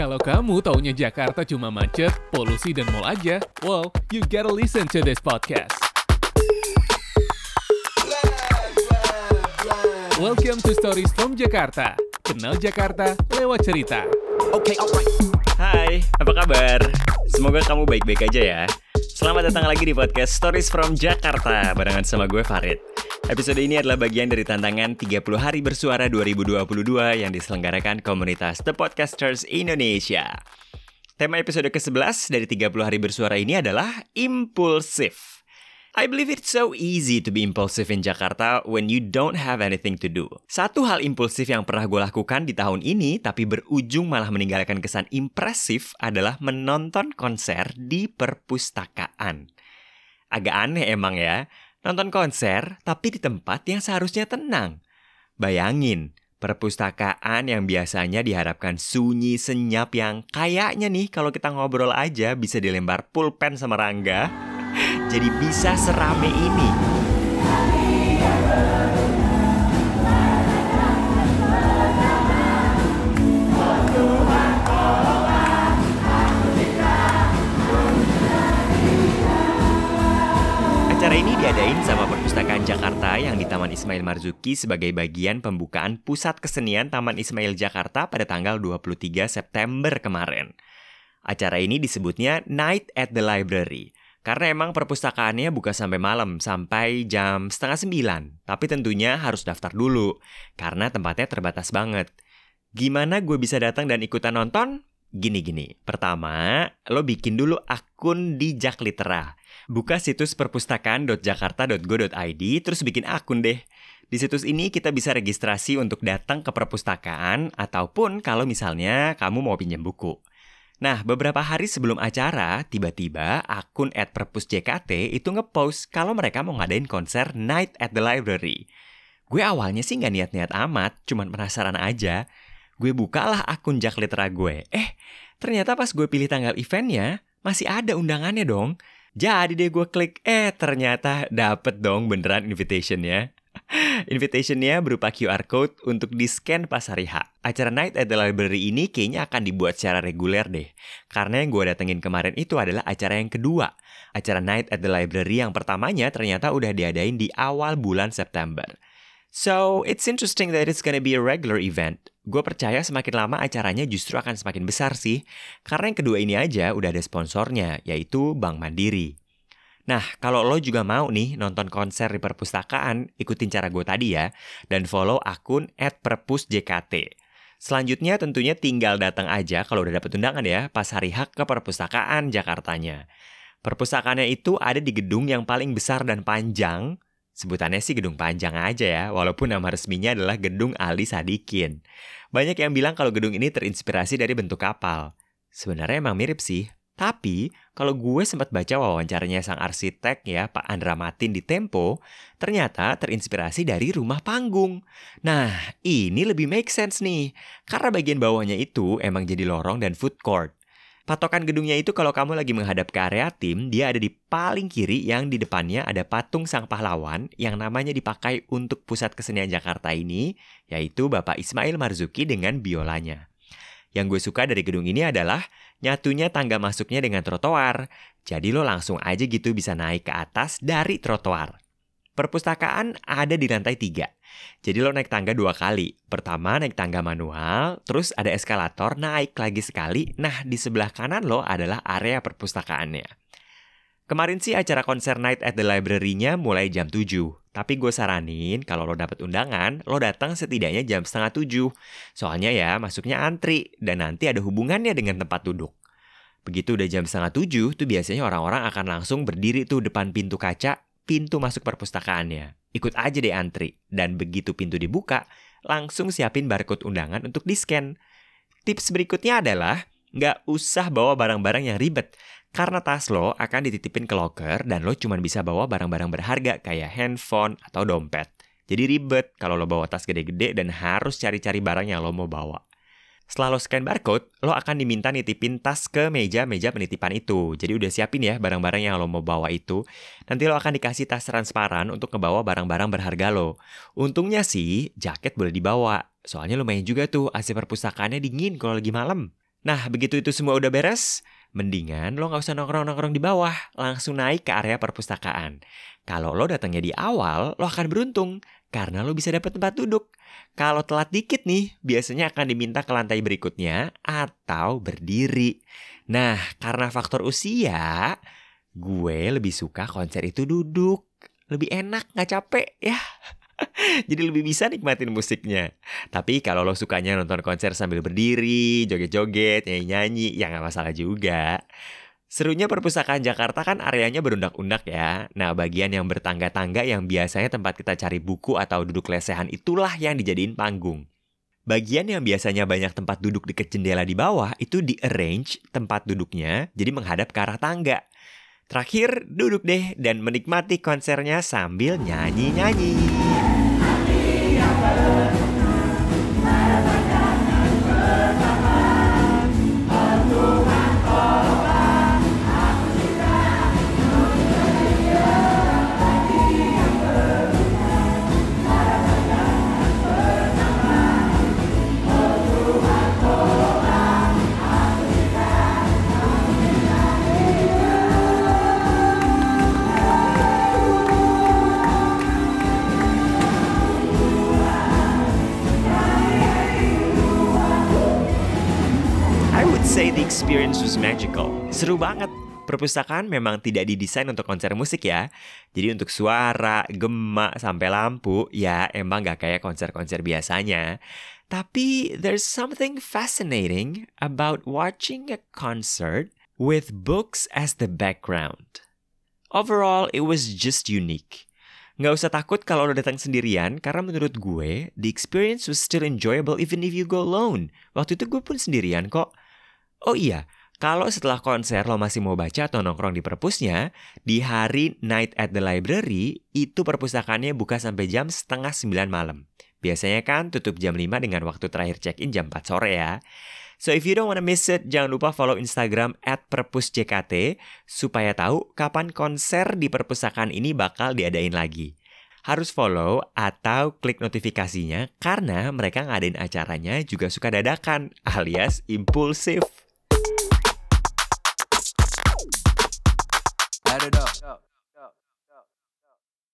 Kalau kamu taunya Jakarta cuma macet, polusi, dan mall aja, well, you gotta listen to this podcast. Welcome to Stories from Jakarta. Kenal Jakarta lewat cerita. Okay, alright. Hai, apa kabar? Semoga kamu baik-baik aja ya. Selamat datang lagi di podcast Stories from Jakarta barengan sama gue Farid. Episode ini adalah bagian dari tantangan 30 hari bersuara 2022 yang diselenggarakan komunitas The Podcasters Indonesia. Tema episode ke-11 dari 30 hari bersuara ini adalah impulsif. I believe it's so easy to be impulsive in Jakarta when you don't have anything to do. Satu hal impulsif yang pernah gue lakukan di tahun ini tapi berujung malah meninggalkan kesan impresif adalah menonton konser di perpustakaan. Agak aneh emang ya, nonton konser tapi di tempat yang seharusnya tenang. Bayangin, perpustakaan yang biasanya diharapkan sunyi senyap yang kayaknya nih kalau kita ngobrol aja bisa dilempar pulpen sama Rangga jadi bisa serame ini. Acara ini diadain sama Perpustakaan Jakarta yang di Taman Ismail Marzuki sebagai bagian pembukaan Pusat Kesenian Taman Ismail Jakarta pada tanggal 23 September kemarin. Acara ini disebutnya Night at the Library. Karena emang perpustakaannya buka sampai malam, sampai jam setengah sembilan. Tapi tentunya harus daftar dulu, karena tempatnya terbatas banget. Gimana gue bisa datang dan ikutan nonton? Gini-gini, pertama, lo bikin dulu akun di Jaklitera. Buka situs perpustakaan.jakarta.go.id, terus bikin akun deh. Di situs ini kita bisa registrasi untuk datang ke perpustakaan, ataupun kalau misalnya kamu mau pinjam buku. Nah, beberapa hari sebelum acara, tiba-tiba akun @perpusjkt itu ngepost kalau mereka mau ngadain konser Night at the Library. Gue awalnya sih nggak niat-niat amat, cuman penasaran aja. Gue bukalah akun Litera gue. Eh, ternyata pas gue pilih tanggal eventnya, masih ada undangannya dong. Jadi deh gue klik, eh ternyata dapet dong beneran invitationnya. Invitationnya berupa QR code untuk di-scan pas hari H. Acara Night at the Library ini kayaknya akan dibuat secara reguler deh. Karena yang gue datengin kemarin itu adalah acara yang kedua. Acara Night at the Library yang pertamanya ternyata udah diadain di awal bulan September. So, it's interesting that it's gonna be a regular event. Gue percaya semakin lama acaranya justru akan semakin besar sih. Karena yang kedua ini aja udah ada sponsornya, yaitu Bank Mandiri. Nah, kalau lo juga mau nih nonton konser di perpustakaan, ikutin cara gue tadi ya, dan follow akun @perpusjkt. Selanjutnya tentunya tinggal datang aja kalau udah dapet undangan ya, pas hari hak ke perpustakaan Jakartanya. Perpustakaannya itu ada di gedung yang paling besar dan panjang, Sebutannya sih gedung panjang aja ya, walaupun nama resminya adalah Gedung Ali Sadikin. Banyak yang bilang kalau gedung ini terinspirasi dari bentuk kapal. Sebenarnya emang mirip sih, tapi, kalau gue sempat baca wawancaranya sang arsitek ya, Pak Andra Matin di Tempo, ternyata terinspirasi dari rumah panggung. Nah, ini lebih make sense nih, karena bagian bawahnya itu emang jadi lorong dan food court. Patokan gedungnya itu kalau kamu lagi menghadap ke area tim, dia ada di paling kiri yang di depannya ada patung sang pahlawan yang namanya dipakai untuk pusat kesenian Jakarta ini, yaitu Bapak Ismail Marzuki dengan biolanya. Yang gue suka dari gedung ini adalah nyatunya tangga masuknya dengan trotoar. Jadi lo langsung aja gitu bisa naik ke atas dari trotoar. Perpustakaan ada di lantai tiga. Jadi lo naik tangga dua kali. Pertama naik tangga manual, terus ada eskalator naik lagi sekali. Nah di sebelah kanan lo adalah area perpustakaannya. Kemarin sih acara konser Night at the Library-nya mulai jam 7. Tapi gue saranin kalau lo dapet undangan, lo datang setidaknya jam setengah 7. Soalnya ya masuknya antri dan nanti ada hubungannya dengan tempat duduk. Begitu udah jam setengah 7, tuh biasanya orang-orang akan langsung berdiri tuh depan pintu kaca, pintu masuk perpustakaannya. Ikut aja deh antri. Dan begitu pintu dibuka, langsung siapin barcode undangan untuk di-scan. Tips berikutnya adalah, nggak usah bawa barang-barang yang ribet. Karena tas lo akan dititipin ke locker dan lo cuma bisa bawa barang-barang berharga kayak handphone atau dompet. Jadi ribet kalau lo bawa tas gede-gede dan harus cari-cari barang yang lo mau bawa. Setelah lo scan barcode, lo akan diminta nitipin tas ke meja-meja penitipan itu. Jadi udah siapin ya barang-barang yang lo mau bawa itu. Nanti lo akan dikasih tas transparan untuk ngebawa barang-barang berharga lo. Untungnya sih, jaket boleh dibawa. Soalnya lumayan juga tuh AC perpustakaannya dingin kalau lagi malam. Nah, begitu itu semua udah beres, mendingan lo nggak usah nongkrong-nongkrong di bawah, langsung naik ke area perpustakaan. Kalau lo datangnya di awal, lo akan beruntung karena lo bisa dapat tempat duduk. Kalau telat dikit nih, biasanya akan diminta ke lantai berikutnya atau berdiri. Nah, karena faktor usia, gue lebih suka konser itu duduk. Lebih enak, nggak capek ya. Jadi lebih bisa nikmatin musiknya. Tapi kalau lo sukanya nonton konser sambil berdiri, joget-joget, nyanyi-nyanyi, ya nggak masalah juga. Serunya perpustakaan Jakarta kan areanya berundak-undak ya. Nah, bagian yang bertangga-tangga yang biasanya tempat kita cari buku atau duduk lesehan itulah yang dijadiin panggung. Bagian yang biasanya banyak tempat duduk dekat jendela di bawah itu di-arrange tempat duduknya jadi menghadap ke arah tangga. Terakhir, duduk deh dan menikmati konsernya sambil nyanyi-nyanyi. Amen. Say the experience was magical. Seru banget. Perpustakaan memang tidak didesain untuk konser musik ya. Jadi untuk suara, gemak, sampai lampu, ya emang gak kayak konser-konser biasanya. Tapi there's something fascinating about watching a concert with books as the background. Overall, it was just unique. Nggak usah takut kalau lo datang sendirian, karena menurut gue, the experience was still enjoyable even if you go alone. Waktu itu gue pun sendirian kok. Oh iya, kalau setelah konser lo masih mau baca atau nongkrong di perpusnya, di hari Night at the Library, itu perpustakaannya buka sampai jam setengah sembilan malam. Biasanya kan tutup jam 5 dengan waktu terakhir check-in jam 4 sore ya. So if you don't wanna miss it, jangan lupa follow Instagram at perpusjkt supaya tahu kapan konser di perpustakaan ini bakal diadain lagi. Harus follow atau klik notifikasinya karena mereka ngadain acaranya juga suka dadakan alias impulsif. Add it up.